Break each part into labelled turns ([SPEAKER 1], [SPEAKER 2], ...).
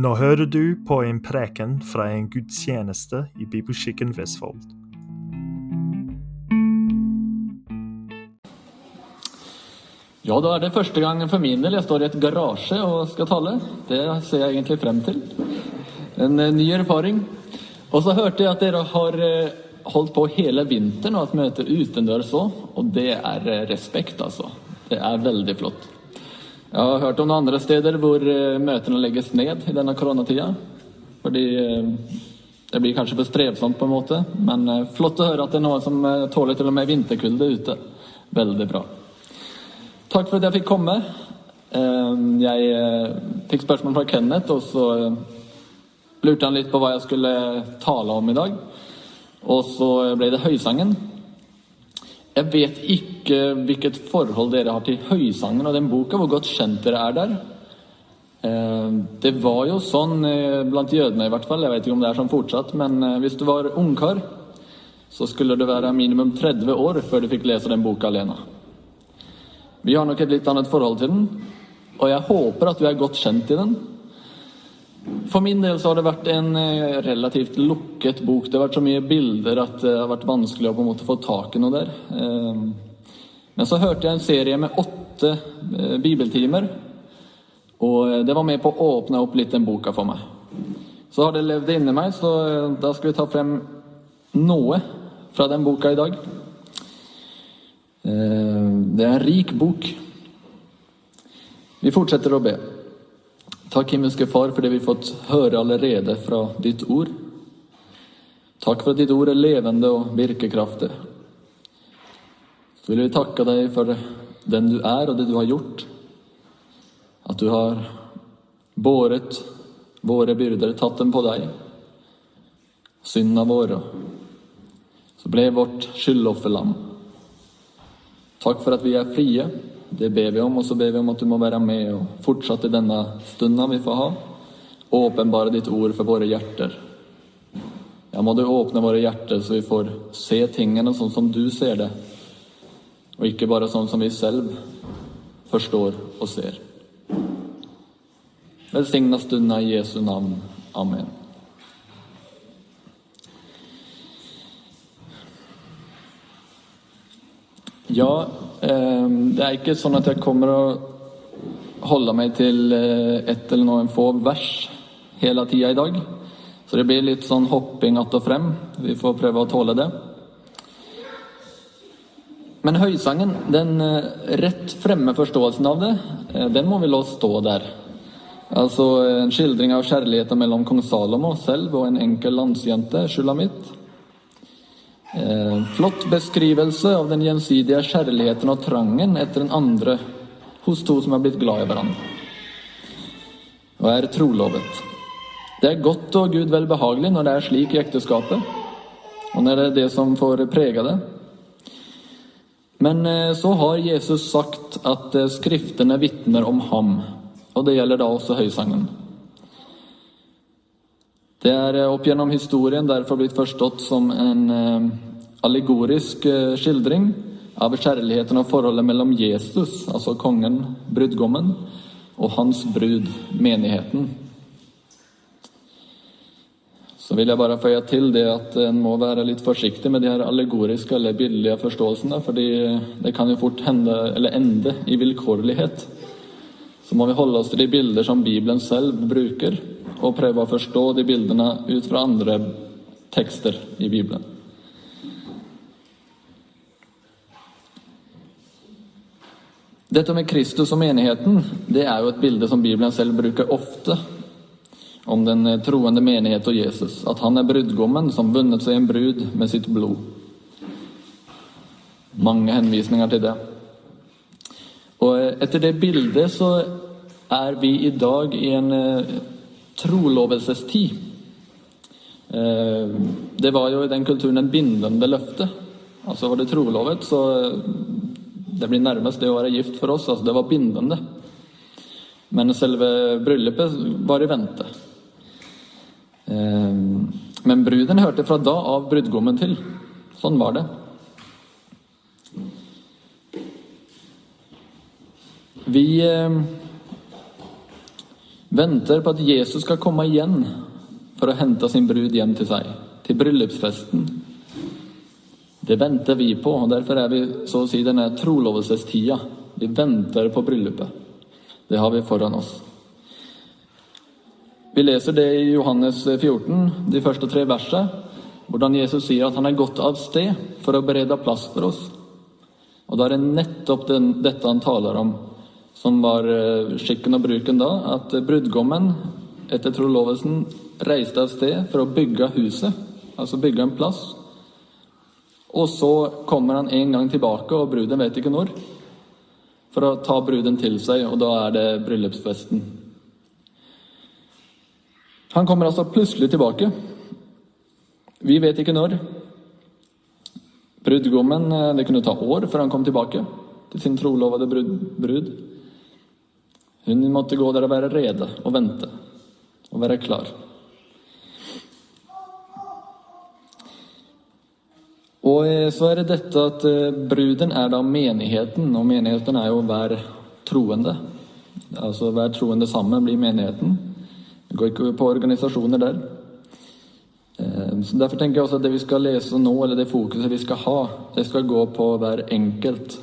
[SPEAKER 1] Nå hører du på en preken fra en gudstjeneste i Bibelskikken Vestfold.
[SPEAKER 2] Ja, da er det første gang for min del jeg står i et garasje og skal tale. Det ser jeg egentlig frem til. En eh, ny erfaring. Og så hørte jeg at dere har eh, holdt på hele vinteren og hatt møter utendørs òg, og det er eh, respekt, altså. Det er veldig flott. Jeg har hørt om noen andre steder hvor møtene legges ned i denne koronatida. Fordi det blir kanskje for strevsomt på en måte, men flott å høre at det er noen som tåler til og med vinterkulde ute. Veldig bra. Takk for at jeg fikk komme. Jeg fikk spørsmål fra Kenneth, og så lurte han litt på hva jeg skulle tale om i dag. Og så ble det Høysangen. Jeg vet ikke hvilket forhold dere har til Høysangen og den boka, hvor godt kjent dere er der. Det var jo sånn blant jødene, i hvert fall. Jeg vet ikke om det er sånn fortsatt, men hvis du var ungkar, så skulle du være minimum 30 år før du fikk lese den boka alene. Vi har nok et litt annet forhold til den, og jeg håper at du er godt kjent i den. For min del så har det vært en relativt lukket bok. Det har vært så mye bilder at det har vært vanskelig å på en måte få tak i noe der. Men så hørte jeg en serie med åtte bibeltimer, og det var med på å åpne opp litt den boka for meg. Så har det levd inni meg, så da skal vi ta frem noe fra den boka i dag. Det er en rik bok. Vi fortsetter å be. Takk, himmelske Far, for det vi har fått høre allerede fra ditt ord. Takk for at ditt ord er levende og virkekraftig. Så vil vi takke deg for den du er, og det du har gjort. At du har båret våre byrder, tatt dem på deg. Synda våre. Så ble vårt skyldofferlam. Takk for at vi er frie. Det ber vi om, og så ber vi om at du må være med og fortsatt i denne stunda vi får ha. Åpenbare ditt ord for våre hjerter. Ja, må du åpne våre hjerter så vi får se tingene sånn som du ser det, og ikke bare sånn som vi selv forstår og ser. Velsigna stunda i Jesu navn. Amen. Ja, det er ikke sånn at jeg kommer å holde meg til ett eller noen få vers hele tida i dag. Så det blir litt sånn hopping att og frem. Vi får prøve å tåle det. Men Høysangen, den rett fremme forståelsen av det, den må vi la stå der. Altså en skildring av kjærligheten mellom kong Salomo selv og en enkel landsjente, Sjulamit. Eh, flott beskrivelse av den gjensidige kjærligheten og trangen etter den andre hos to som er blitt glad i hverandre og er trolovet. Det er godt og Gud velbehagelig når det er slik i ekteskapet, og når det er det som får prege det. Men eh, så har Jesus sagt at eh, Skriftene vitner om ham, og det gjelder da også Høysangen. Det er opp gjennom historien derfor blitt forstått som en allegorisk skildring av kjærligheten og forholdet mellom Jesus, altså kongen, brudgommen, og hans brud, menigheten. Så vil jeg bare føye til det at en må være litt forsiktig med de her allegoriske eller billige forståelsene, fordi det kan jo fort hende, eller ende i vilkårlighet. Så må vi holde oss til de bilder som Bibelen selv bruker, og prøve å forstå de bildene ut fra andre tekster i Bibelen. Dette med Kristus og menigheten det er jo et bilde som Bibelen selv bruker ofte om den troende menighet og Jesus. At han er brudgommen som vunnet seg en brud med sitt blod. Mange henvisninger til det. Og etter det bildet så er vi i dag i en trolovelsestid. Det var jo i den kulturen en bindende løfte. Altså var det trolovet, så det blir nærmest det å være gift for oss. altså Det var bindende. Men selve bryllupet var i vente. Men bruden hørte fra da av brudgommen til. Sånn var det. Vi Venter på at Jesus skal komme igjen for å hente sin brud hjem til seg, til bryllupsfesten. Det venter vi på, og derfor er vi så å si denne trolovelsestida. Vi venter på bryllupet. Det har vi foran oss. Vi leser det i Johannes 14, de første tre versene, hvordan Jesus sier at han er gått av sted for å berede plass for oss. Og da er det nettopp den, dette han taler om, som var eh, skikken og bruken da, at brudgommen etter trolovelsen reiste av sted for å bygge huset, altså bygge en plass. Og så kommer han en gang tilbake, og bruden vet ikke når, for å ta bruden til seg, og da er det bryllupsfesten. Han kommer altså plutselig tilbake. Vi vet ikke når. Brudgommen eh, Det kunne ta år før han kom tilbake til sin trolovede brud. Hun måtte gå der og være rede og vente og være klar. Og eh, så er det dette at eh, bruden er da menigheten, og menigheten er jo hver troende. Altså hver troende sammen blir menigheten. Det går ikke på organisasjoner der. Eh, så Derfor tenker jeg også at det vi skal lese nå, eller det fokuset vi skal ha, det skal gå på hver enkelt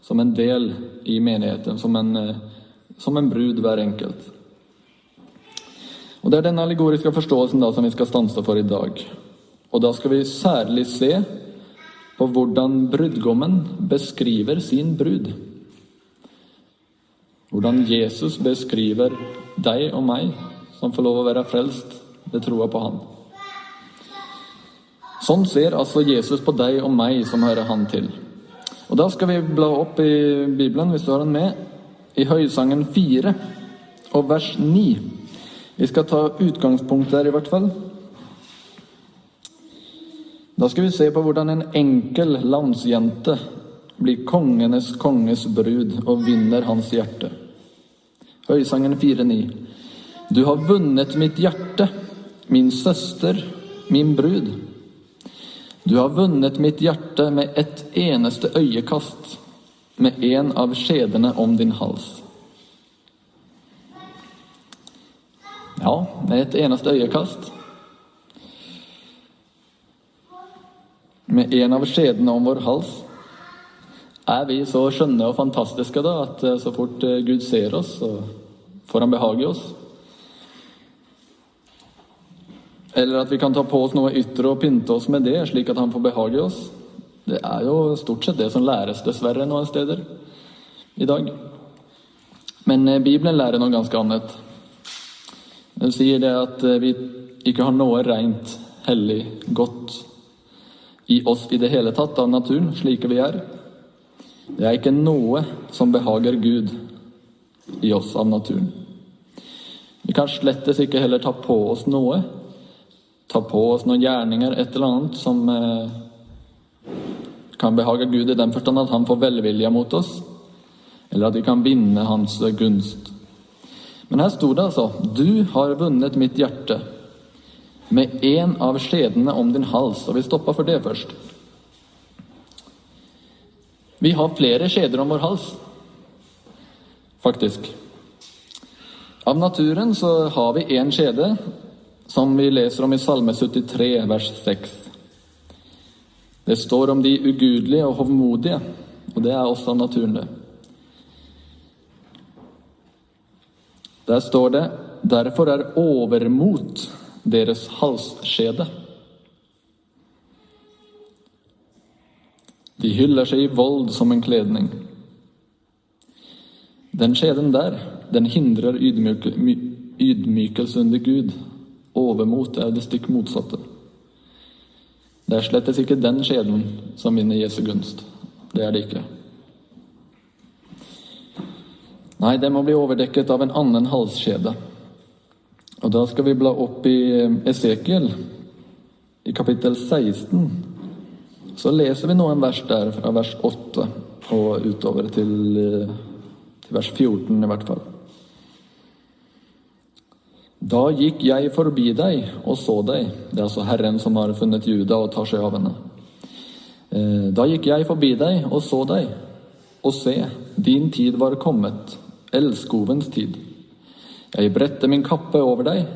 [SPEAKER 2] som en del i menigheten, som en, som en brud hver enkelt. Og Det er den allegoriske forståelsen da som vi skal stanse for i dag. Og da skal vi særlig se på hvordan brudgommen beskriver sin brud. Hvordan Jesus beskriver deg og meg som får lov å være frelst ved troa på Han. Sånn ser altså Jesus på deg og meg som hører Han til. Og Da skal vi bla opp i Bibelen, hvis du har den med, i Høysangen 4 og vers 9. Vi skal ta utgangspunkt der, i hvert fall. Da skal vi se på hvordan en enkel landsjente blir kongenes konges brud og vinner hans hjerte. Høysangen 4,9. Du har vunnet mitt hjerte, min søster, min brud. Du har vunnet mitt hjerte med ett eneste øyekast, med en av skjedene om din hals. Ja, med et eneste øyekast. Med en av skjedene om vår hals. Er vi så skjønne og fantastiske da, at eh, så fort eh, Gud ser oss, så får han behag i oss? Eller at vi kan ta på oss noe ytre og pynte oss med det, slik at han får behag i oss. Det er jo stort sett det som læres, dessverre, noen steder i dag. Men eh, Bibelen lærer noe ganske annet. Den sier det at eh, vi ikke har noe rent, hellig, godt i oss i det hele tatt av naturen, slike vi er. Det er ikke noe som behager Gud i oss av naturen. Vi kan slettes ikke heller ta på oss noe ta på oss noen gjerninger, et eller annet, som eh, kan behage Gud i den forstand at han får velvilje mot oss, eller at vi kan vinne hans gunst. Men her sto det altså Du har vunnet mitt hjerte med én av skjedene om din hals. Og vi stoppa for det først. Vi har flere skjeder om vår hals, faktisk. Av naturen så har vi én skjede som vi leser om i Salme 73, vers 6. Det står om de ugudelige og hovmodige, og det er også naturen, det. Der står det derfor er overmot deres halsskjede. De hyller seg i vold som en kledning. Den skjeden der, den hindrer ydmykelse under Gud Overmot er det stikk motsatte. Det er slettes ikke den skjeden som vinner Jesu gunst. Det er det ikke. Nei, det må bli overdekket av en annen halskjede. Og da skal vi bla opp i Esekiel, i kapittel 16. Så leser vi noen vers der, fra vers 8 og utover til, eh, til vers 14 i hvert fall. Da gikk jeg forbi deg og så deg. Det er altså Herren som har funnet Juda og tar seg av henne. Eh, da gikk jeg forbi deg og så deg, og se, din tid var kommet, elskovens tid. Jeg bredte min kappe over deg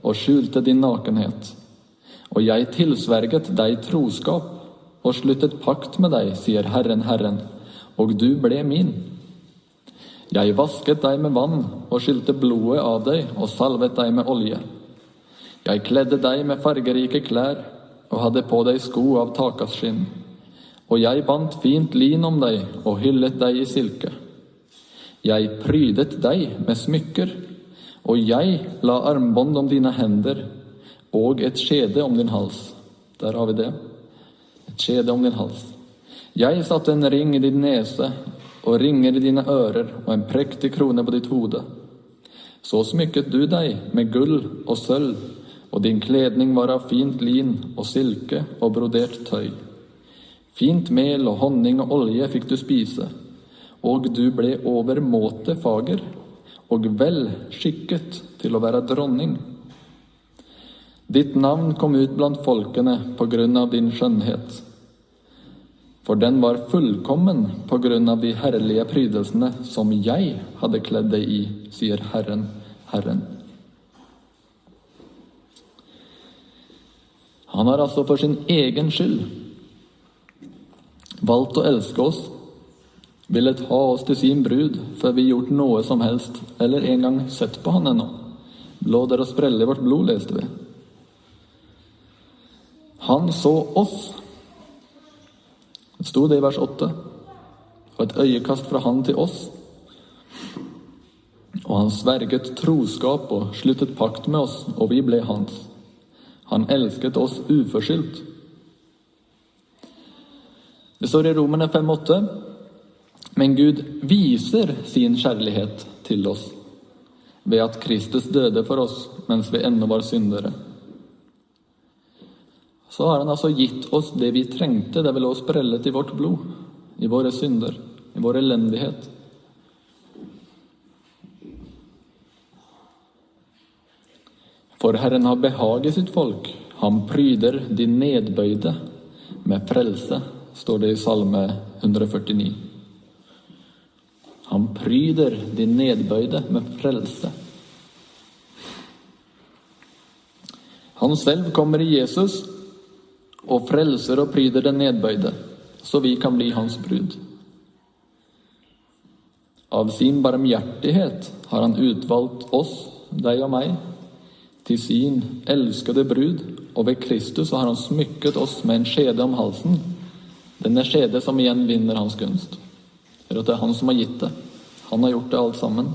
[SPEAKER 2] og skjulte din nakenhet. Og jeg tilsverget deg troskap og sluttet pakt med deg, sier Herren, Herren, og du ble min. Jeg vasket deg med vann og skilte blodet av deg og salvet deg med olje. Jeg kledde deg med fargerike klær og hadde på deg sko av takasskinn. Og jeg bandt fint lin om deg og hyllet deg i silke. Jeg prydet deg med smykker og jeg la armbånd om dine hender og et skjede om din hals. Der har vi det. Et skjede om din hals. Jeg satte en ring i din nese og ringer i dine ører og en prektig krone på ditt hode. Så smykket du deg med gull og sølv, og din kledning var av fint lin og silke og brodert tøy. Fint mel og honning og olje fikk du spise, og du ble overmåte fager og vel skikket til å være dronning. Ditt navn kom ut blant folkene på grunn av din skjønnhet. For den var fullkommen på grunn av de herlige prydelsene som jeg hadde kledd deg i, sier Herren, Herren. Han har altså for sin egen skyld valgt å elske oss ville ta oss til sin brud før vi gjort noe som helst, eller engang sett på han ennå. Lå der og sprelle i vårt blod, leste vi. Han så oss. Det sto det i vers 8. Og et øyekast fra han til oss. Og han sverget troskap og sluttet pakt med oss, og vi ble hans. Han elsket oss uforskyldt. Det står i Romerne 5,8 men Gud viser sin kjærlighet til oss ved at Kristus døde for oss mens vi ennå var syndere. Så har han altså gitt oss det vi trengte, det vil lå sprellet i vårt blod, i våre synder, i vår elendighet. For Herren har behag i sitt folk, han pryder de nedbøyde med frelse, står det i Salme 149. Han pryder de nedbøyde med frelse. Han selv kommer i Jesus og frelser og pryder den nedbøyde, så vi kan bli hans brud. Av sin barmhjertighet har han utvalgt oss, deg og meg, til sin elskede brud, og ved Kristus har han smykket oss med en skjede om halsen, denne skjede som igjen vinner hans gunst. For at det er han som har gitt det. Han har gjort det alt sammen.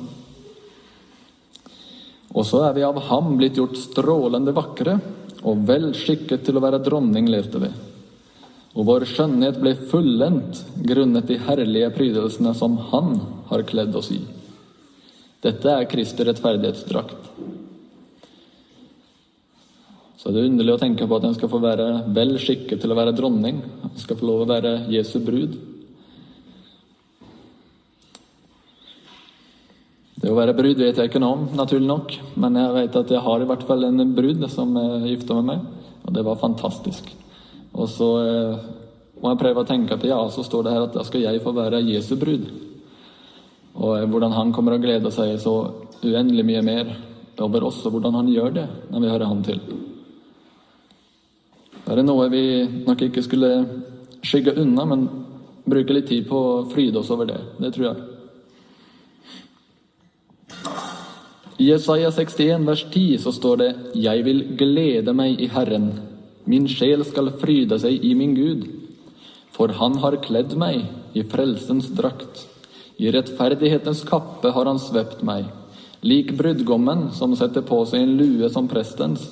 [SPEAKER 2] Og så er vi av ham blitt gjort strålende vakre og vel skikket til å være dronning, leste vi. Og vår skjønnhet ble fullendt grunnet de herlige prydelsene som Han har kledd oss i. Dette er Kristi rettferdighetsdrakt. Så det er underlig å tenke på at en skal få være vel skikket til å være dronning. En skal få lov å være Jesu brud. Det å være brud vet jeg ikke noe om, naturlig nok. Men jeg vet at jeg har i hvert fall en brud som gifta med meg, og det var fantastisk. Og så eh, må jeg prøve å tenke at ja, så står det her at da skal jeg få være Jesu brud. Og eh, hvordan han kommer å glede seg så uendelig mye mer over oss, og hvordan han gjør det når vi hører han til. Det er noe vi nok ikke skulle skygge unna, men bruke litt tid på å fryde oss over det. Det tror jeg. I Jesaja 61 vers 10 så står det Jeg vil glede meg i Herren. Min sjel skal fryde seg i min Gud. For han har kledd meg i frelsens drakt. I rettferdighetens kappe har han svept meg. Lik brudgommen som setter på seg en lue som prestens,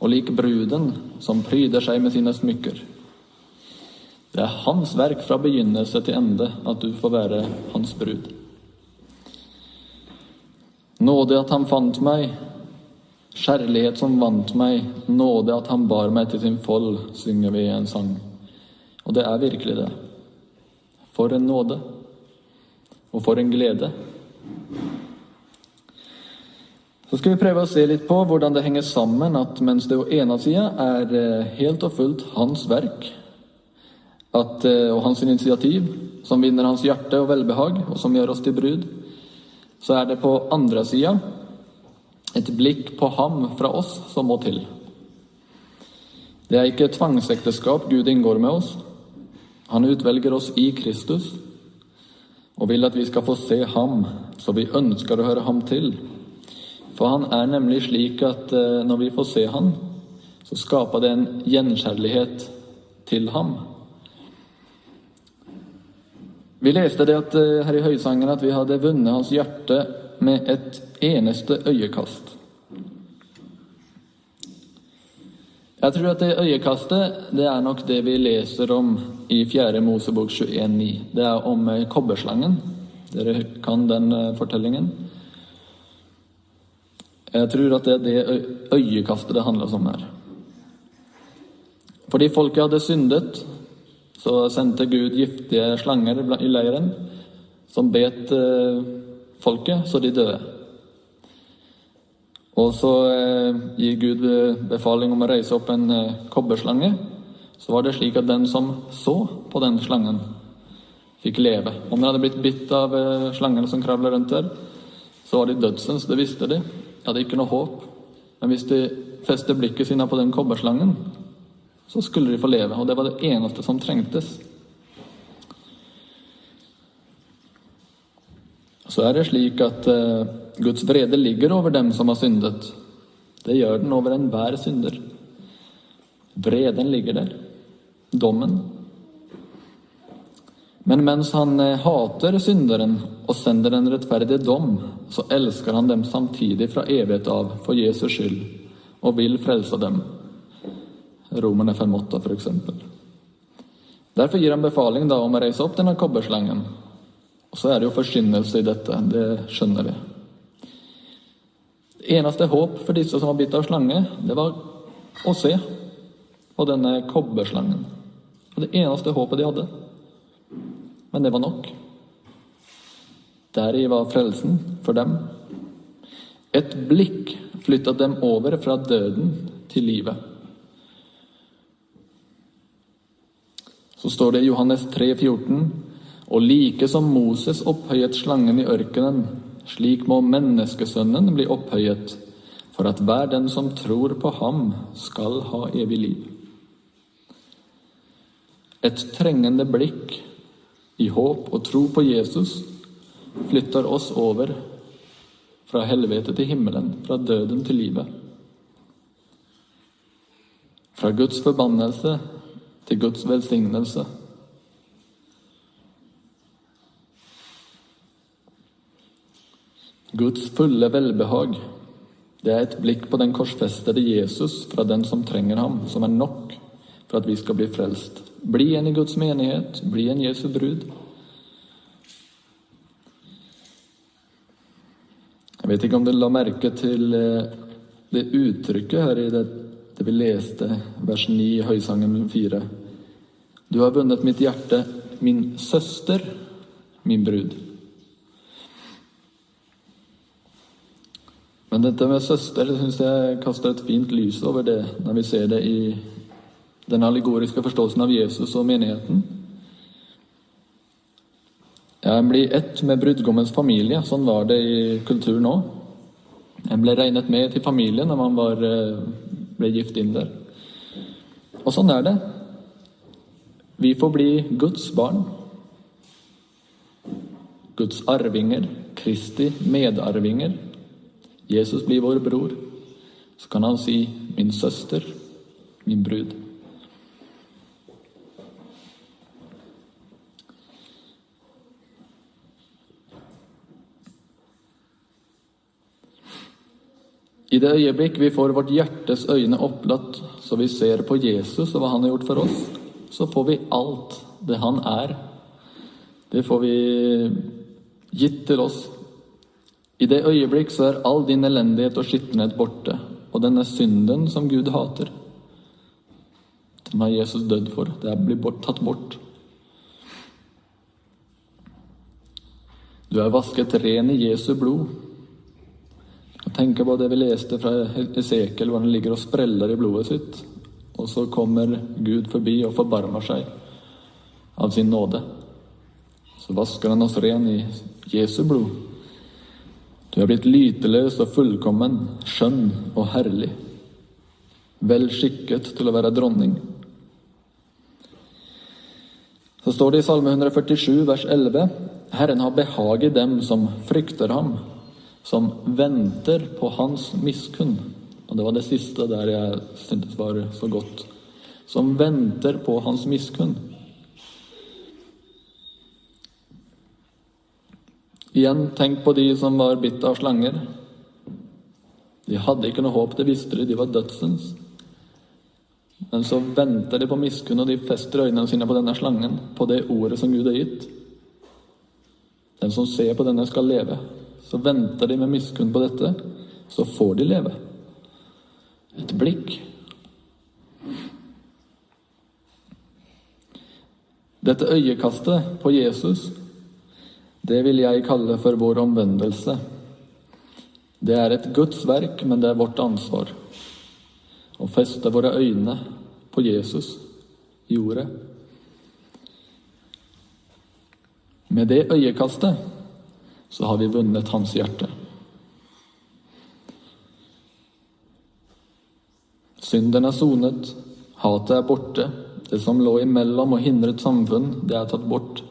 [SPEAKER 2] og lik bruden som pryder seg med sine smykker. Det er hans verk fra begynnelse til ende at du får være hans brud. Nåde at han fant meg, kjærlighet som vant meg, nåde at han bar meg til sin fold, synger vi i en sang. Og det er virkelig det. For en nåde. Og for en glede. Så skal vi prøve å se litt på hvordan det henger sammen at mens det på ene sida er eh, helt og fullt hans verk at, eh, og hans initiativ som vinner hans hjerte og velbehag, og som gjør oss til brud, så er det på andre sida et blikk på ham fra oss som må til. Det er ikke tvangsekteskap Gud inngår med oss. Han utvelger oss i Kristus og vil at vi skal få se ham, så vi ønsker å høre ham til. For han er nemlig slik at eh, når vi får se ham, så skaper det en gjenkjærlighet til ham. Vi leste det at, eh, her i Høysangen at vi hadde vunnet hans hjerte med et eneste øyekast. Jeg tror at det øyekastet det er nok det vi leser om i 4. Mosebok 21,9. Det er om eh, kobberslangen. Dere kan den eh, fortellingen. Jeg tror at det er det øyekastet det handler om her. Fordi folket hadde syndet, så sendte Gud giftige slanger i leiren som bet eh, folket så de døde. Og så eh, gir Gud befaling om å reise opp en eh, kobberslange. Så var det slik at den som så på den slangen, fikk leve. Om den hadde blitt bitt av slangen som kravla rundt der, så var de dødsens, det visste de. De hadde ikke noe håp. Men hvis de festet blikket sine på den kobberslangen, så skulle de få leve. Og det var det eneste som trengtes. Så er det slik at eh, Guds vrede ligger over dem som har syndet. Det gjør den over enhver synder. Vreden ligger der. Dommen. Men mens han eh, hater synderen og sender en rettferdig dom, så elsker han dem samtidig fra evighet av for Jesus skyld og vil frelse dem. Romerne 5,8 f.eks. Derfor gir han befaling da om å reise opp denne kobberslangen. Og så er det jo forskyndelse i dette. Det skjønner vi. Det eneste håp for disse som var bitt av slange, det var å se på denne kobberslangen. Og det eneste håpet de hadde. Men det var nok. Deri var frelsen for dem. Et blikk flytta dem over fra døden til livet. Så står det i Johannes 3, 14, og like som Moses opphøyet slangen i ørkenen, slik må menneskesønnen bli opphøyet, for at hver den som tror på ham, skal ha evig liv. Et trengende blikk i håp og tro på Jesus flytter oss over fra helvete til himmelen, fra døden til livet. Fra Guds forbannelse til Guds velsignelse. Guds fulle velbehag, det er et blikk på den korsfestede Jesus fra den som trenger ham, som er nok for at vi skal bli frelst. Bli en i Guds menighet, bli en Jesu brud. Jeg vet ikke om dere la merke til eh, det uttrykket her i det, det vi leste, vers 9 i Høysangen 4. Du har vunnet mitt hjerte, min søster, min brud. Men dette med søster det syns jeg kaster et fint lys over det når vi ser det i den allegoriske forståelsen av Jesus og menigheten. En blir ett med brudgommens familie. Sånn var det i kulturen òg. En ble regnet med til familien når man var, eh, ble gift inn der. Og sånn er det. Vi får bli Guds barn. Guds arvinger, Kristi medarvinger. Jesus blir vår bror. Så kan han si 'min søster, min brud'. I det øyeblikk vi får vårt hjertes øyne opplatt, så vi ser på Jesus og hva han har gjort for oss, så får vi alt det han er. Det får vi gitt til oss. I det øyeblikk så er all din elendighet og skittenhet borte, og denne synden som Gud hater. Den har Jesus dødd for. Det blitt bort, tatt bort. Du er vasket ren i Jesu blod. Tenker på det vi leste fra Esekel, hvor han ligger og spreller i blodet sitt. Og så kommer Gud forbi og forbarmer seg av sin nåde. Så vasker han oss ren i Jesu blod. Du er blitt lyteløs og fullkommen, skjønn og herlig, vel skikket til å være dronning. Så står det i Salme 147, vers 11.: Herren har behag i dem som frykter ham, som venter på hans miskunn. Og det var det siste der jeg syntes var så godt. Som venter på hans miskunn. Igjen, tenk på de som var bitt av slanger. De hadde ikke noe håp, det visste de, de var dødsens. Men så venter de på miskunn, og de fester øynene sine på denne slangen, på det ordet som Gud har gitt. Den som ser på denne, skal leve. Så venter de med miskunn på dette, så får de leve. Et blikk. Dette øyekastet på Jesus det vil jeg kalle for vår omvendelse. Det er et Guds verk, men det er vårt ansvar å feste våre øyne på Jesus i ordet. Med det øyekastet så har vi vunnet hans hjerte. Synden er sonet, hatet er borte. Det som lå imellom og hindret samfunn, det er tatt bort.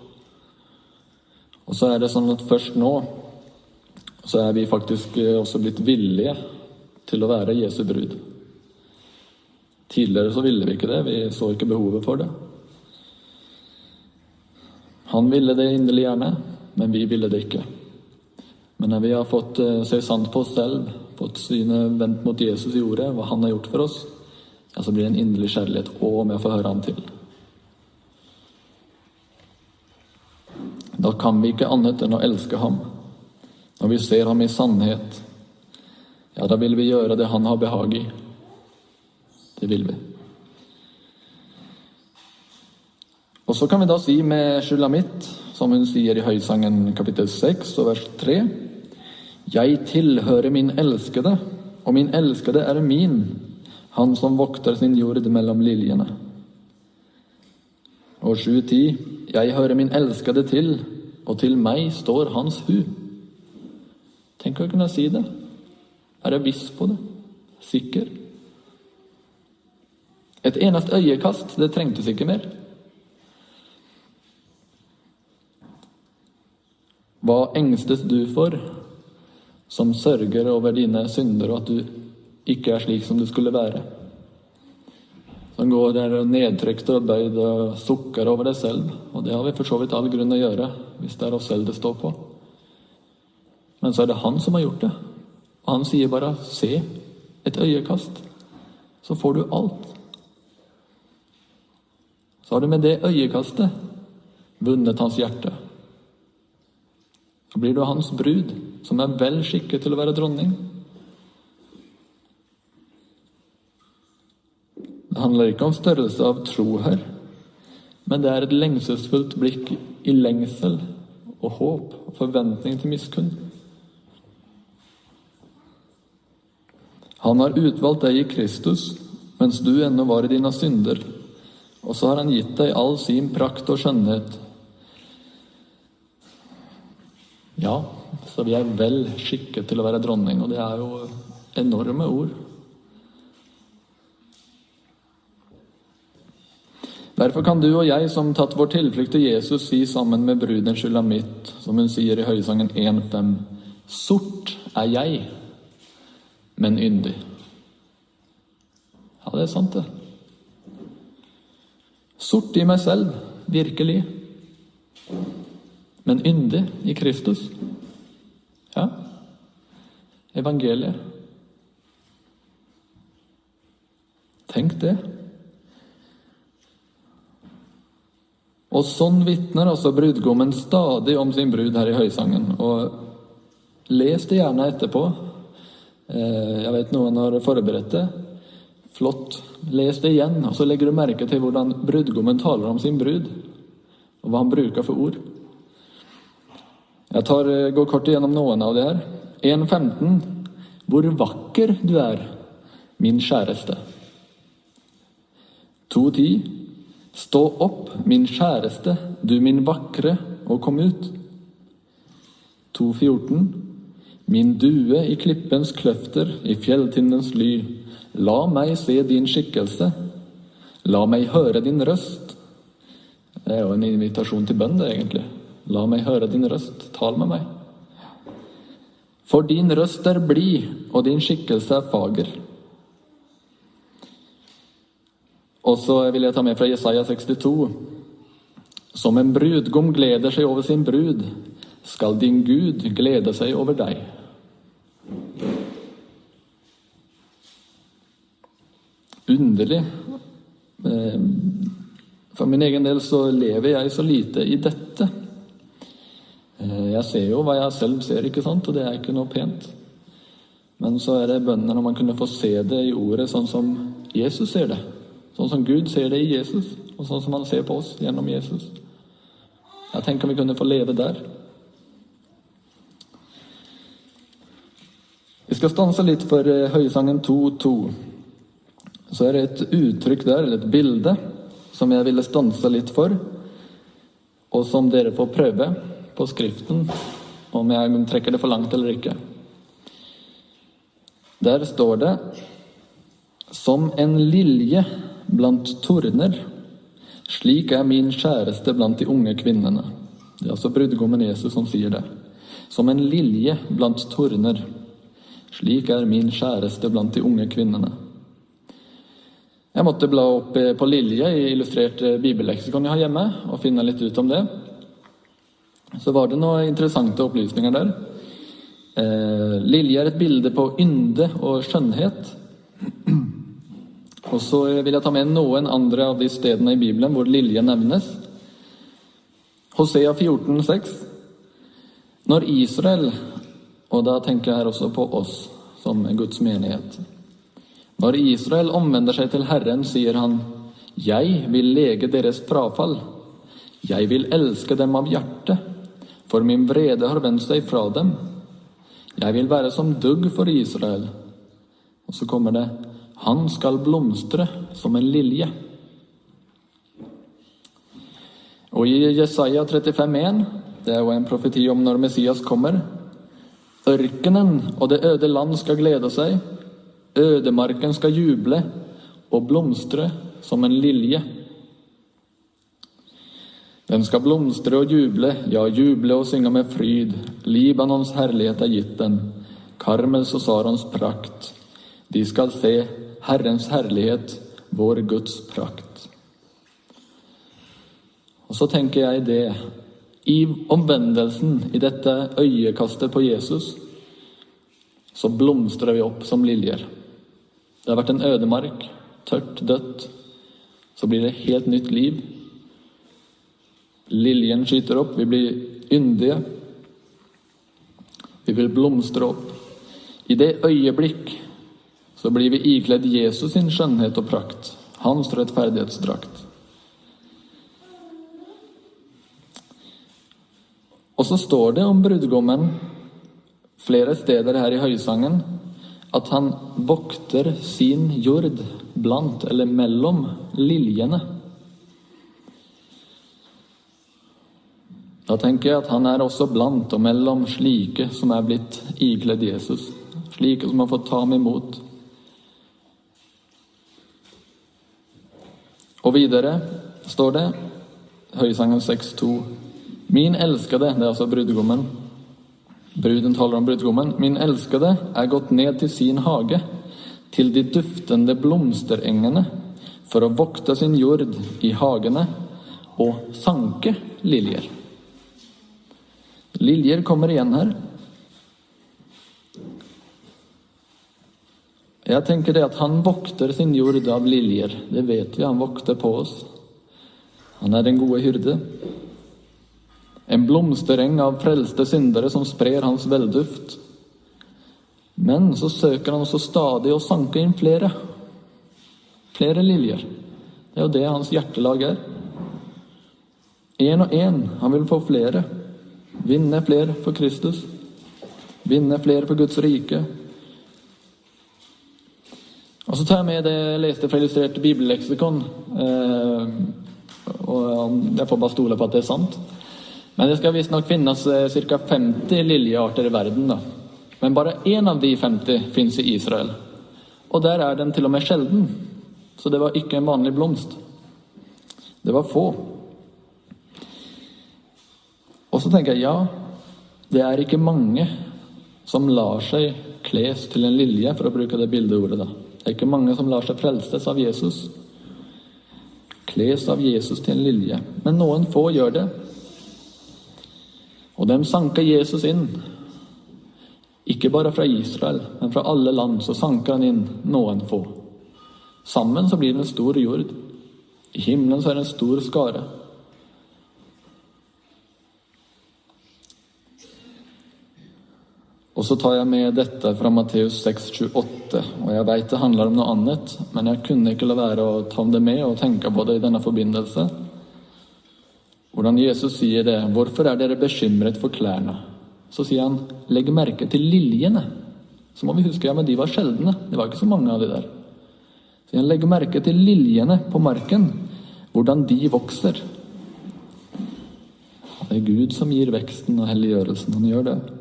[SPEAKER 2] Og så er det sånn at først nå så er vi faktisk eh, også blitt villige til å være Jesu brud. Tidligere så ville vi ikke det, vi så ikke behovet for det. Han ville det inderlig gjerne, men vi ville det ikke. Men når vi har fått eh, se sant på oss selv, fått synet vendt mot Jesus i ordet, hva han har gjort for oss, ja, så blir det en inderlig kjærlighet òg med å få høre han til. Da kan vi ikke annet enn å elske ham. Når vi ser ham i sannhet, ja, da vil vi gjøre det han har behag i. Det vil vi. Og så kan vi da si med Sjulamit, som hun sier i Høysangen kapittel 6 og vers 3 Jeg tilhører min elskede, og min elskede er min, han som vokter sin jord mellom liljene. Og 7.10 Jeg hører min elskede til, og til meg står hans hu. Tenk å kunne si det. Er jeg viss på det? Sikker? Et eneste øyekast, det trengtes ikke mer. Hva engstes du for, som sørger over dine synder, og at du ikke er slik som du skulle være? Som går der nedtrykt og bøyd og sukker over deg selv. Og det har vi for så vidt all grunn å gjøre, hvis det er oss selv det står på. Men så er det han som har gjort det. Og han sier bare 'se et øyekast', så får du alt. Så har du med det øyekastet vunnet hans hjerte. Så blir du hans brud, som er vel skikket til å være dronning. Det handler ikke om størrelse av tro her, men det er et lengselsfullt blikk i lengsel og håp og forventning til miskunn. Han har utvalgt deg i Kristus mens du ennå var i dine synder, og så har han gitt deg all sin prakt og skjønnhet. Ja, så vi er vel skikket til å være dronning, og det er jo enorme ord. Derfor kan du og jeg som tatt vår tilflukt til Jesus, si sammen med bruden mitt som hun sier i Høysangen 1.5.: Sort er jeg, men yndig. Ja, det er sant, det. Sort i meg selv, virkelig. Men yndig i Kristus. Ja. Evangeliet. Tenk det. Og sånn vitner altså brudgommen stadig om sin brud her i Høysangen. Og les det gjerne etterpå. Eh, jeg vet noen har forberedt det. Flott. Les det igjen, og så legger du merke til hvordan brudgommen taler om sin brud. Og hva han bruker for ord. Jeg tar, eh, går kort igjennom noen av de her. 1.15. Hvor vakker du er, min kjæreste. 2.10. Stå opp, min kjæreste, du min vakre, og kom ut. 2.14. Min due i klippens kløfter, i fjelltindens ly, la meg se din skikkelse, la meg høre din røst. Det er jo en invitasjon til bønn, det, egentlig. La meg høre din røst, tal med meg. For din røst er blid, og din skikkelse er fager. Og så vil jeg ta med fra Jesaja 62. Som en brudgom gleder seg over sin brud, skal din Gud glede seg over deg. Underlig. Eh, for min egen del så lever jeg så lite i dette. Eh, jeg ser jo hva jeg selv ser, ikke sant, og det er ikke noe pent. Men så er det bønnen når man kunne få se det i ordet sånn som Jesus ser det. Sånn som Gud ser det i Jesus, og sånn som han ser på oss gjennom Jesus. Jeg tenker vi kunne få leve der. Vi skal stanse litt for eh, Høysangen 2.2. Så er det et uttrykk der, eller et bilde, som jeg ville stanse litt for, og som dere får prøve på skriften om jeg trekker det for langt eller ikke. Der står det Som en lilje blant torner, slik er min kjæreste blant de unge kvinnene. Det er altså brudgommen Jesus som sier det. Som en lilje blant torner, slik er min kjæreste blant de unge kvinnene. Jeg måtte bla opp på Lilje i illustrert bibelleksikon jeg har hjemme, og finne litt ut om det. Så var det noen interessante opplysninger der. Eh, Lilje er et bilde på ynde og skjønnhet. Og så vil jeg ta med noen andre av de stedene i Bibelen hvor lilje nevnes. Hosea 14, 14,6. Når Israel, og da tenker jeg her også på oss som Guds menighet Når Israel omvender seg til Herren, sier han, 'Jeg vil lege deres frafall'. 'Jeg vil elske dem av hjertet', for min vrede har vendt seg fra dem. Jeg vil være som dugg for Israel. Og så kommer det Han skal blomstre som en lilje. Og i Jesaja 35,1, det er jo en profeti om når Messias kommer Ørkenen og det øde land skal glede seg, ødemarken skal juble og blomstre som en lilje. Den skal blomstre og juble, ja, juble og synge med fryd. Libanons herlighet er gitt den, Karmels og Sarons prakt. De skal se Herrens herlighet, vår Guds prakt. Og så tenker jeg det I omvendelsen, i dette øyekastet på Jesus, så blomstrer vi opp som liljer. Det har vært en ødemark, tørt, dødt. Så blir det helt nytt liv. Liljen skyter opp, vi blir yndige. Vi vil blomstre opp. I det øyeblikk så blir vi ikledd Jesus sin skjønnhet og prakt, hans rettferdighetsdrakt. Og så står det om brudgommen flere steder her i høysangen at han vokter sin jord blant eller mellom liljene. Da tenker jeg at han er også blant og mellom slike som er blitt ikledd Jesus. Slike som har fått ta ham imot. Og videre står det, Høysangen 6,2.: Min elskede, det er altså brudgommen Bruden taler om brudgommen. Min elskede er gått ned til sin hage, til de duftende blomsterengene, for å vokte sin jord i hagene og sanke liljer. Liljer kommer igjen her. Jeg tenker det at han vokter sin jord av liljer. Det vet vi, han vokter på oss. Han er den gode hyrde. En blomstereng av frelste syndere som sprer hans velduft. Men så søker han også stadig å sanke inn flere. Flere liljer. Det er jo det hans hjertelag er. Én og én. Han vil få flere. Vinne flere for Kristus. Vinne flere for Guds rike. Og så tar jeg med det jeg leste fra illustrert bibelleksikon. Eh, og jeg får bare stole på at det er sant. Men det skal visstnok finnes eh, ca. 50 liljearter i verden. da. Men bare én av de 50 fins i Israel. Og der er den til og med sjelden. Så det var ikke en vanlig blomst. Det var få. Og så tenker jeg ja, det er ikke mange som lar seg kles til en lilje, for å bruke det bildeordet. da. Det er ikke mange som lar seg frelses av Jesus. Kles av Jesus til en lilje. Men noen få gjør det. Og dem sanker Jesus inn. Ikke bare fra Israel, men fra alle land så sanker han inn noen få. Sammen så blir det en stor jord. I himmelen så er det en stor skare. Og så tar jeg med dette fra Matteus 6,28. Og jeg veit det handler om noe annet, men jeg kunne ikke la være å ta det med og tenke på det i denne forbindelse. Hvordan Jesus sier det. 'Hvorfor er dere bekymret for klærne?' Så sier han, 'Legg merke til liljene'. Så må vi huske ja, men de var sjeldne. Det var ikke så mange av de der. Så sier han 'Legg merke til liljene på marken, hvordan de vokser. Det er Gud som gir veksten og helliggjørelsen. Han gjør det.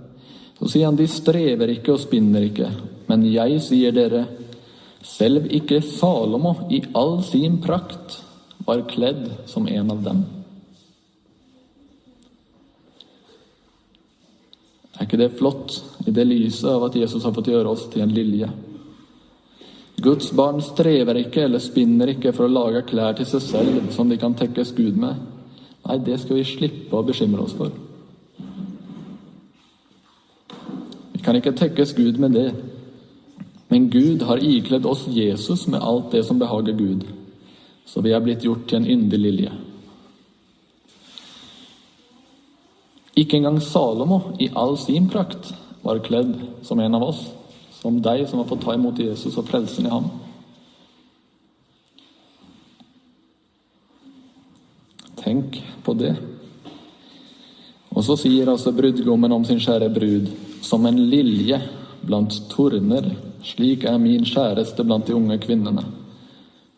[SPEAKER 2] Så sier han de strever ikke og spinner ikke, men jeg sier dere, selv ikke Salomo i all sin prakt var kledd som en av dem. Er ikke det flott i det lyset av at Jesus har fått gjøre oss til en lilje? Guds barn strever ikke eller spinner ikke for å lage klær til seg selv som de kan tekkes Gud med. Nei, det skal vi slippe å bekymre oss for. Kan ikke tekkes Gud med det. Men Gud har ikledd oss Jesus med alt det som behager Gud, så vi er blitt gjort til en yndig lilje. Ikke engang Salomo i all sin prakt var kledd som en av oss, som deg som har fått ta imot Jesus og frelsen i ham. Tenk på det. Og så sier altså brudgommen om sin kjære brud som en lilje blant torner, slik er min kjæreste blant de unge kvinnene.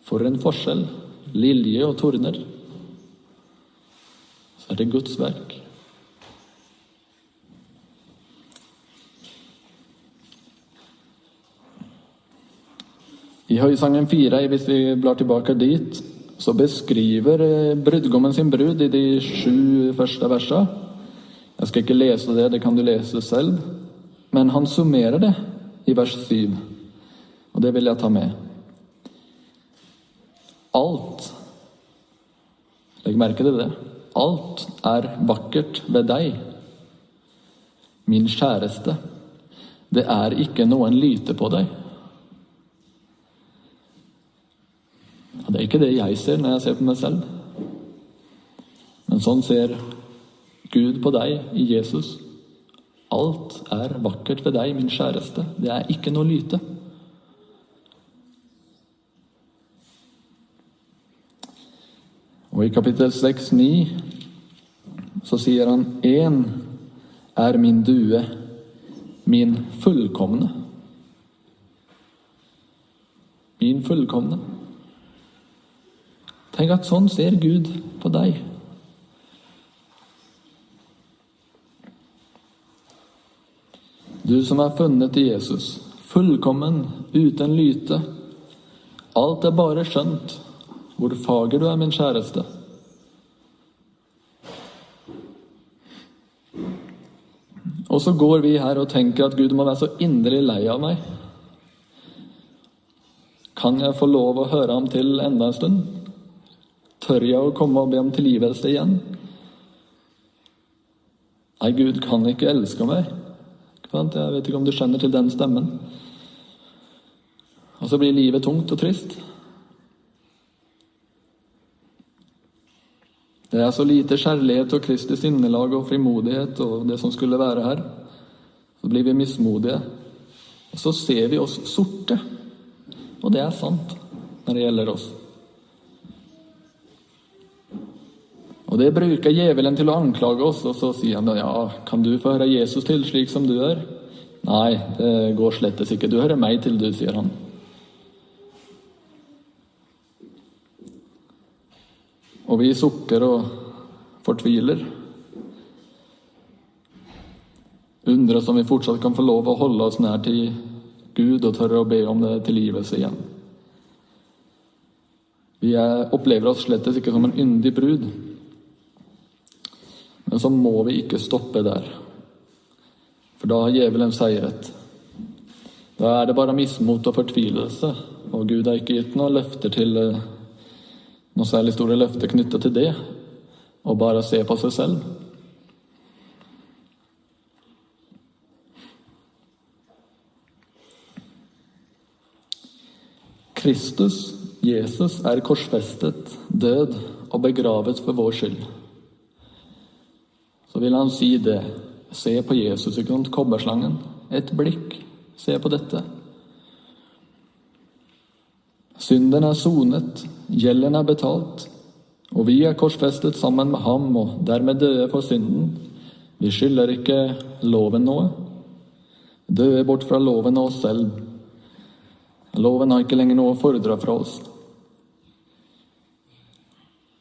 [SPEAKER 2] For en forskjell! Lilje og torner. Så er det Guds verk. I Høysangen 4, hvis vi blar tilbake dit, så beskriver eh, brudgommen sin brud i de sju første versene. Jeg skal ikke lese det, det kan du lese selv. Men han summerer det i vers 7, og det vil jeg ta med. Alt Legg merke til det. Alt er vakkert ved deg, min kjæreste. Det er ikke noen lyte på deg. Og det er ikke det jeg ser når jeg ser på meg selv. Men sånn ser Gud på deg i Jesus. Alt er vakkert ved deg, min kjæreste. Det er ikke noe lyte. Og i kapittel 6, 9 så sier han én er min due, min fullkomne. Min fullkomne. Tenk at sånn ser Gud på deg. Du som er funnet i Jesus, fullkommen, uten lyte. Alt er bare skjønt. Hvor fager du er, min kjæreste. Og så går vi her og tenker at Gud må være så inderlig lei av meg. Kan jeg få lov å høre ham til enda en stund? Tør jeg å komme og be om tilgivelse igjen? Nei, Gud kan ikke elske meg. Jeg vet ikke om du skjønner til den stemmen. Og så blir livet tungt og trist. Det er så lite kjærlighet og Kristi sinnelag og frimodighet og det som skulle være her. Så blir vi mismodige. Og så ser vi oss sorte. Og det er sant når det gjelder oss. Og Det bruker djevelen til å anklage oss, og så sier han ja, kan du få høre Jesus til slik som du er? Nei, det går slettes ikke. Du hører meg til, du, sier han. Og vi sukker og fortviler. Undres om vi fortsatt kan få lov å holde oss nær til Gud og tørre å be om det tilgivelse igjen. Vi er, opplever oss slett ikke som en yndig brud. Men så må vi ikke stoppe der. For da har djevelen seiret. Da er det bare mismot og fortvilelse, og Gud har ikke gitt noen løfter til noen noe særlig store løfter knyttet til det, og bare se på seg selv. Kristus, Jesus, er korsfestet, død og begravet for vår skyld. Så vil han si det. Se på Jesus, ikke sant? Kobberslangen. Et blikk. Se på dette. Synden er sonet, gjelden er betalt, og vi er korsfestet sammen med ham og dermed døde for synden. Vi skylder ikke loven noe. Døde bort fra loven og oss selv. Loven har ikke lenger noe å fordre fra oss.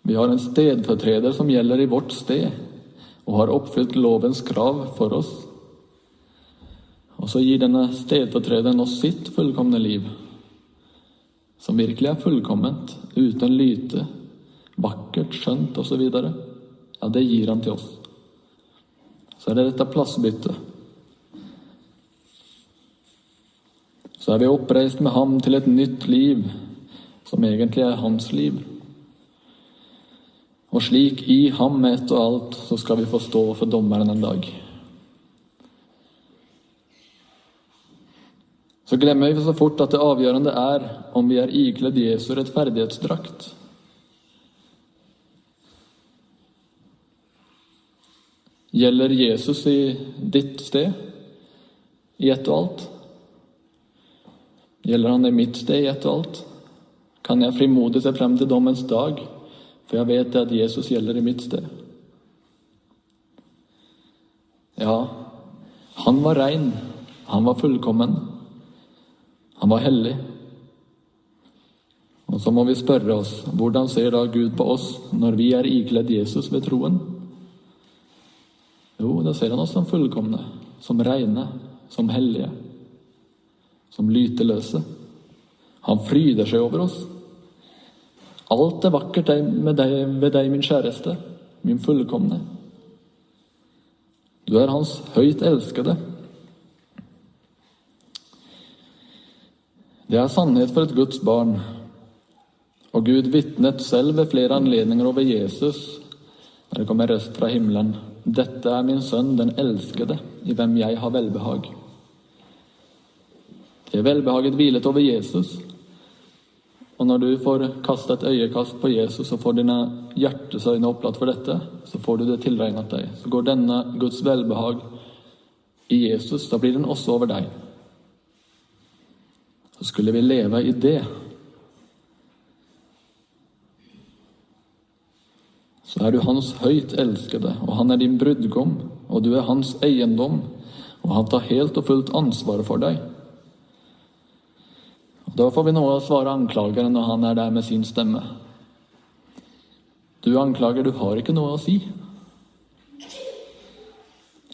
[SPEAKER 2] Vi har en stedfortreder som gjelder i vårt sted, og har oppfylt lovens krav for oss. Og så gir denne stedfortrederen oss sitt fullkomne liv som virkelig er fullkomment, uten lyte, vakkert, skjønt osv., ja, det gir han til oss. Så er det dette plassbyttet. Så er vi oppreist med ham til et nytt liv, som egentlig er hans liv. Og slik, i ham med ett og alt, så skal vi få stå for dommeren en dag. så glemmer vi så fort at det avgjørende er om vi er ikledd Jesu rettferdighetsdrakt. Gjelder Jesus i ditt sted, i ett og alt? Gjelder han i mitt sted, i ett og alt? Kan jeg frimodig se frem til dommens dag, for jeg vet at Jesus gjelder i mitt sted? Ja, han var rein, han var fullkommen. Han var hellig. Og så må vi spørre oss hvordan ser da Gud på oss når vi er ikledd Jesus ved troen? Jo, da ser han oss som fullkomne, som reine, som hellige, som lyteløse. Han fryder seg over oss. Alt er vakkert med deg, ved deg, min kjæreste, min fullkomne. Du er hans høyt elskede. Det er sannhet for et Guds barn. Og Gud vitnet selv ved flere anledninger over Jesus når det kommer røst fra himmelen. Dette er min sønn, den elskede, i hvem jeg har velbehag. Det velbehaget hvilet over Jesus. Og når du får kaste et øyekast på Jesus og får dine hjertesøyne opplatt for dette, så får du det tilregnet deg. Så går denne Guds velbehag i Jesus, da blir den også over deg så skulle vi leve i det. Så er du hans høyt elskede, og han er din brudgom, og du er hans eiendom, og han tar helt og fullt ansvaret for deg. Da får vi noe å svare anklageren når han er der med sin stemme. Du anklager, du har ikke noe å si.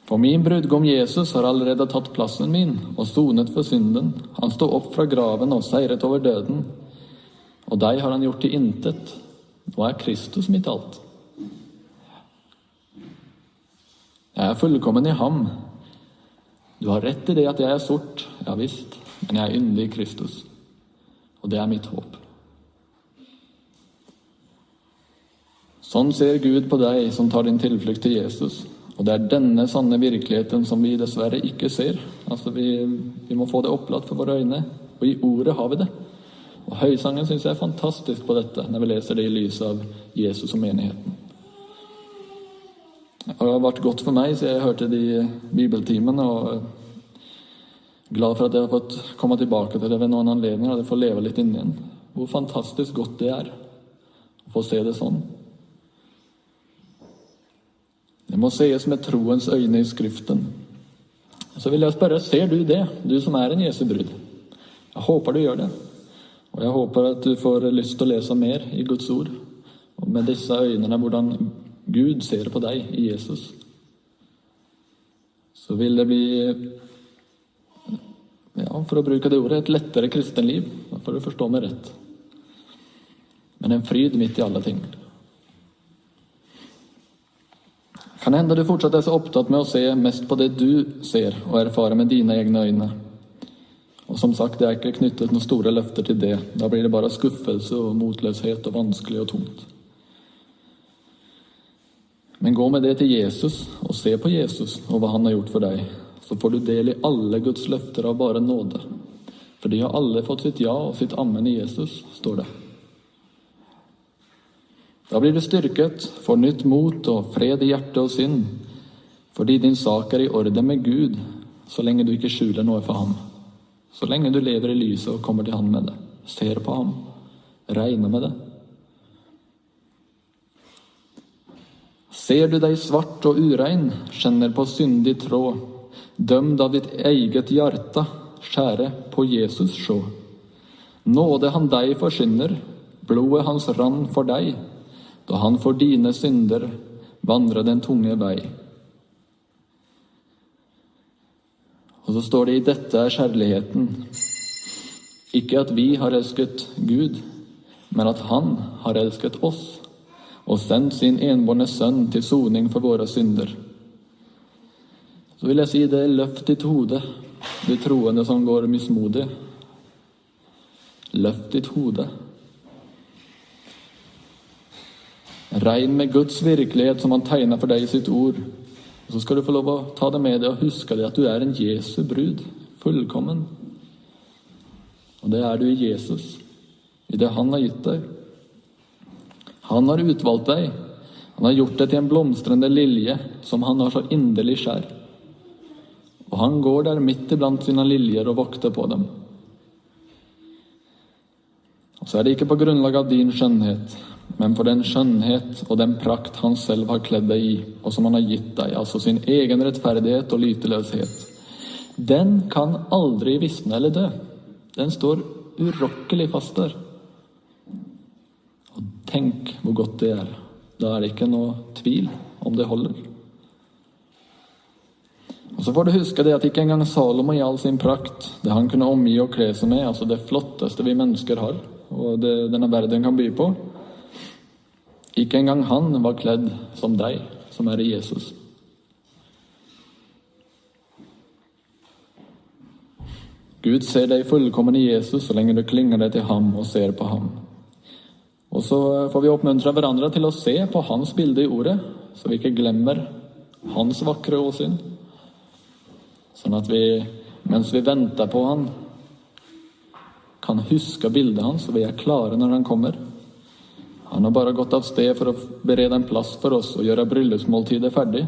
[SPEAKER 2] For min brudgom Jesus har allerede tatt plassen min og sonet for synden. Han sto opp fra graven og seiret over døden. Og deg har han gjort til intet. Nå er Kristus mitt alt. Jeg er fullkommen i ham. Du har rett i det at jeg er sort, ja visst, men jeg er yndig i Kristus. Og det er mitt håp. Sånn ser Gud på deg som tar din tilflukt til Jesus. Og det er denne sanne virkeligheten som vi dessverre ikke ser. Altså vi, vi må få det opplatt for våre øyne. Og i ordet har vi det. Og Høysangen syns jeg er fantastisk på dette, når vi leser det i lys av Jesus og menigheten. Det har vært godt for meg, så jeg hørte det i bibeltimen. Og glad for at jeg har fått komme tilbake til det ved noen anledninger, og jeg får leve litt inni den. Hvor fantastisk godt det er å få se det sånn. Det må sees med troens øyne i Skriften. Så vil jeg spørre, ser du det, du som er en Jesu brud? Jeg håper du gjør det. Og jeg håper at du får lyst til å lese mer i Guds ord. Og med disse øynene hvordan Gud ser på deg i Jesus. så vil det bli ja, for å bruke det ordet, et lettere kristenliv. Da får du forstå meg rett. Men en fryd midt i alle ting. Kan hende du fortsatt er så opptatt med å se mest på det du ser og erfarer med dine egne øyne. Og som sagt, det er ikke knyttet noen store løfter til det. Da blir det bare skuffelse og motløshet og vanskelig og tungt. Men gå med det til Jesus og se på Jesus og hva han har gjort for deg. Så får du del i alle Guds løfter av bare nåde. For de har alle fått sitt ja og sitt ammen i Jesus, står det. Da blir du styrket, får nytt mot og fred i hjerte og sinn, fordi din sak er i orden med Gud, så lenge du ikke skjuler noe for ham. Så lenge du lever i lyset og kommer til Han med det, ser på ham, regner med det. Ser du deg svart og urein, kjenner på syndig tråd, dømd av ditt eget hjerte, skjære på Jesus sjå. Nåde han deg forsyner, blodet hans rann for deg, da han for dine synder vandrer den tunge vei. Og så står det i dette er kjærligheten. Ikke at vi har elsket Gud, men at Han har elsket oss og sendt sin enbårne sønn til soning for våre synder. Så vil jeg si det, løft ditt hode, du troende som går mismodig. Løft ditt hode. Regn med Guds virkelighet som Han tegner for deg i sitt ord. Så skal du få lov å ta det med deg og huske det at du er en Jesu brud. Fullkommen. Og det er du i Jesus, i det Han har gitt deg. Han har utvalgt deg. Han har gjort deg til en blomstrende lilje som han har så inderlig skjær. Og han går der midt iblant sine liljer og vokter på dem. Og så er det ikke på grunnlag av din skjønnhet, men for den skjønnhet og den prakt han selv har kledd deg i, og som han har gitt deg, altså sin egen rettferdighet og lyteløshet. Den kan aldri visne eller dø. Den står urokkelig fast der. Og tenk hvor godt det er. Da er det ikke noe tvil om det holder. Og Så får du huske det at ikke engang Salomo i all sin prakt, det han kunne omgi og kle seg med, altså det flotteste vi mennesker har, og det denne verden kan by på, ikke engang han var kledd som deg, som er i Jesus. Gud ser deg fullkommen i Jesus så lenge du klinger deg til ham og ser på ham. Og så får vi oppmuntre hverandre til å se på hans bilde i ordet, så vi ikke glemmer hans vakre åsyn. Sånn at vi, mens vi venter på han, kan huske bildet hans, og vi er klare når han kommer. Han har bare gått av sted for å berede en plass for oss og gjøre bryllupsmåltidet ferdig.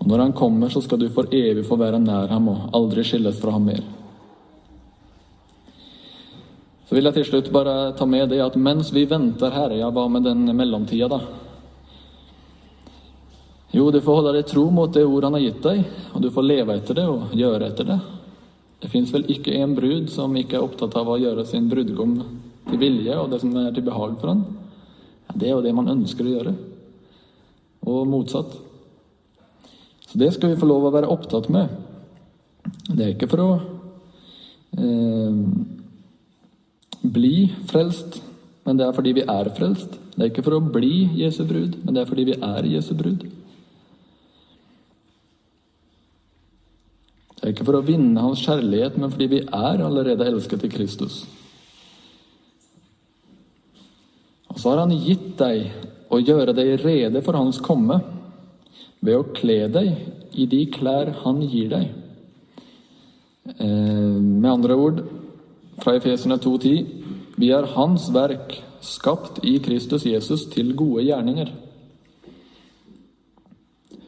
[SPEAKER 2] Og når han kommer, så skal du for evig få være nær ham og aldri skilles fra ham mer. Så vil jeg til slutt bare ta med det at mens vi venter her, ja, hva med den mellomtida, da? Jo, du får holde deg tro mot det ord han har gitt deg, og du får leve etter det og gjøre etter det. Det fins vel ikke en brud som ikke er opptatt av å gjøre sin brudgom til vilje og det som er til behag for han. Det er jo det man ønsker å gjøre, og motsatt. Så det skal vi få lov å være opptatt med. Det er ikke for å eh, bli frelst, men det er fordi vi er frelst. Det er ikke for å bli Jesu brud, men det er fordi vi er Jesu brud. Det er ikke for å vinne hans kjærlighet, men fordi vi er allerede elsket i Kristus. Og så har han gitt deg å gjøre deg rede for hans komme ved å kle deg i de klær han gir deg. Eh, med andre ord, fra Efesene 2,10.: Vi er Hans verk, skapt i Kristus Jesus til gode gjerninger.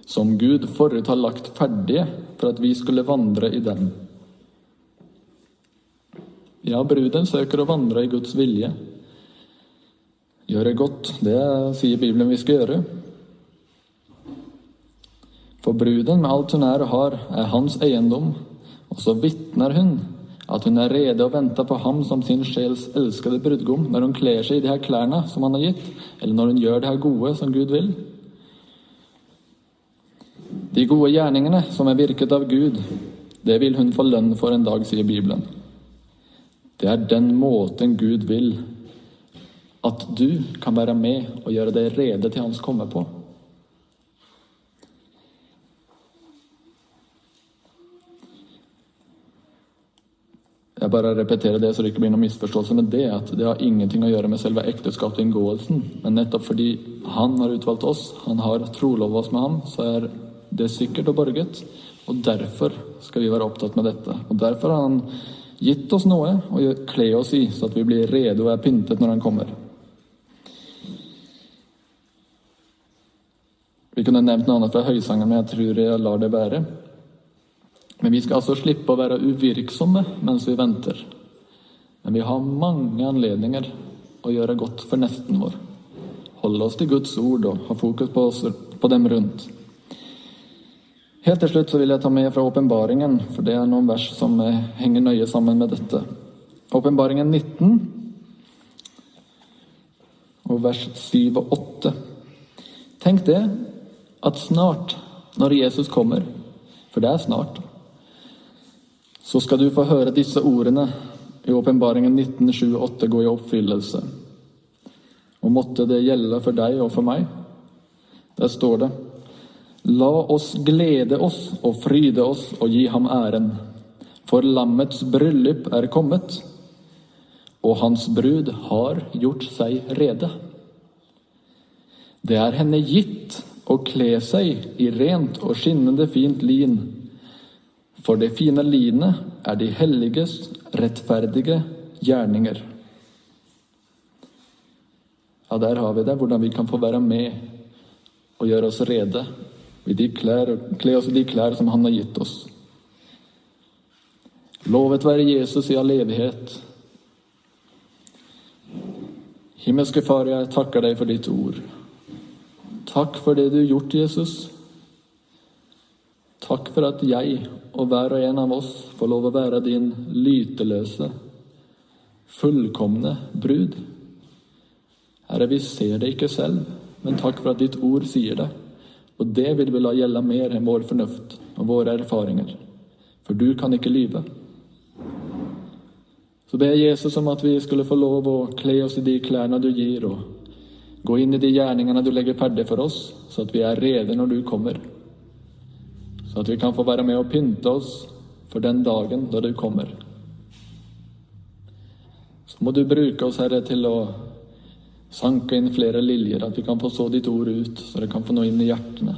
[SPEAKER 2] Som Gud forut har lagt ferdige for at vi skulle vandre i dem. Ja, bruden søker å vandre i Guds vilje. Gjøre godt, det sier Bibelen vi skal gjøre. For bruden, med alt hun er og har, er hans eiendom, og så vitner hun at hun er rede og venter på ham som sin sjels elskede brudgom når hun kler seg i de her klærne som han har gitt, eller når hun gjør det her gode som Gud vil. De gode gjerningene som er virket av Gud, det vil hun få lønn for en dag, sier Bibelen. Det er den måten Gud vil at du kan være med og gjøre deg rede til Hans komme på. Jeg bare repeterer det så det ikke blir noen misforståelse med det, at det har ingenting å gjøre med selve ekteskapsinngåelsen. Men nettopp fordi Han har utvalgt oss, han har trolova oss med ham, så er det er sikkert og borget. Og derfor skal vi være opptatt med dette. Og derfor har han gitt oss noe å kle oss i, så at vi blir rede og er pyntet når han kommer. Vi kunne nevnt noe annet fra høysangen, men jeg tror jeg lar det være. Men vi skal altså slippe å være uvirksomme mens vi venter. Men vi har mange anledninger å gjøre godt for nesten vår. Holde oss til Guds ord og ha fokus på, oss, på dem rundt. Helt til slutt så vil jeg ta med fra åpenbaringen, for det er noen vers som eh, henger nøye sammen med dette. Åpenbaringen 19 og vers 7 og 8. Tenk det, at snart, når Jesus kommer, for det er snart, så skal du få høre disse ordene i Åpenbaringen 19.7-8 gå i oppfyllelse. Og måtte det gjelde for deg og for meg. Der står det La oss glede oss og fryde oss og gi ham æren. For lammets bryllup er kommet, og hans brud har gjort seg rede. Det er henne gitt å kle seg i rent og skinnende fint lin for det fine linet er de helliges rettferdige gjerninger. Ja, der har vi det, hvordan vi kan få være med og gjøre oss rede. De klær, kle oss i de klær som Han har gitt oss. Lovet være Jesus i all evighet. Himmelske Far, jeg takker deg for ditt ord. Takk for det du har gjort, Jesus. Takk for at jeg og hver og en av oss får lov å være din lyteløse, fullkomne brud. Herre, vi ser det ikke selv, men takk for at ditt ord sier det. Og det vil vi la gjelde mer enn vår fornuft og våre erfaringer. For du kan ikke lyve. Så ber Jesus om at vi skulle få lov å kle oss i de klærne du gir, og gå inn i de gjerningene du legger ferdig for oss, så at vi er rede når du kommer så at vi kan få være med og pynte oss for den dagen da du kommer. Så må du bruke oss, Herre, til å sanke inn flere liljer, at vi kan få så ditt ord ut, så det kan få noe inn i hjertene.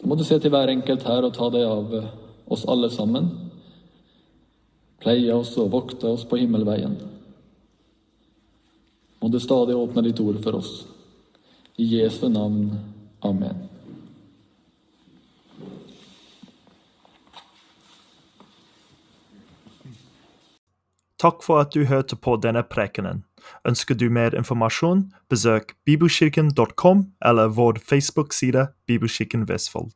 [SPEAKER 2] Så må du se til hver enkelt her og ta deg av oss alle sammen. Pleie oss og vokte oss på himmelveien. Må du stadig åpne ditt ord for oss. I Jesu navn. Amen.
[SPEAKER 1] Takk for at du hørte på denne prekenen. Ønsker du mer informasjon, besøk bibelkirken.com eller vår Facebook-side Bibelkirken Vestfold.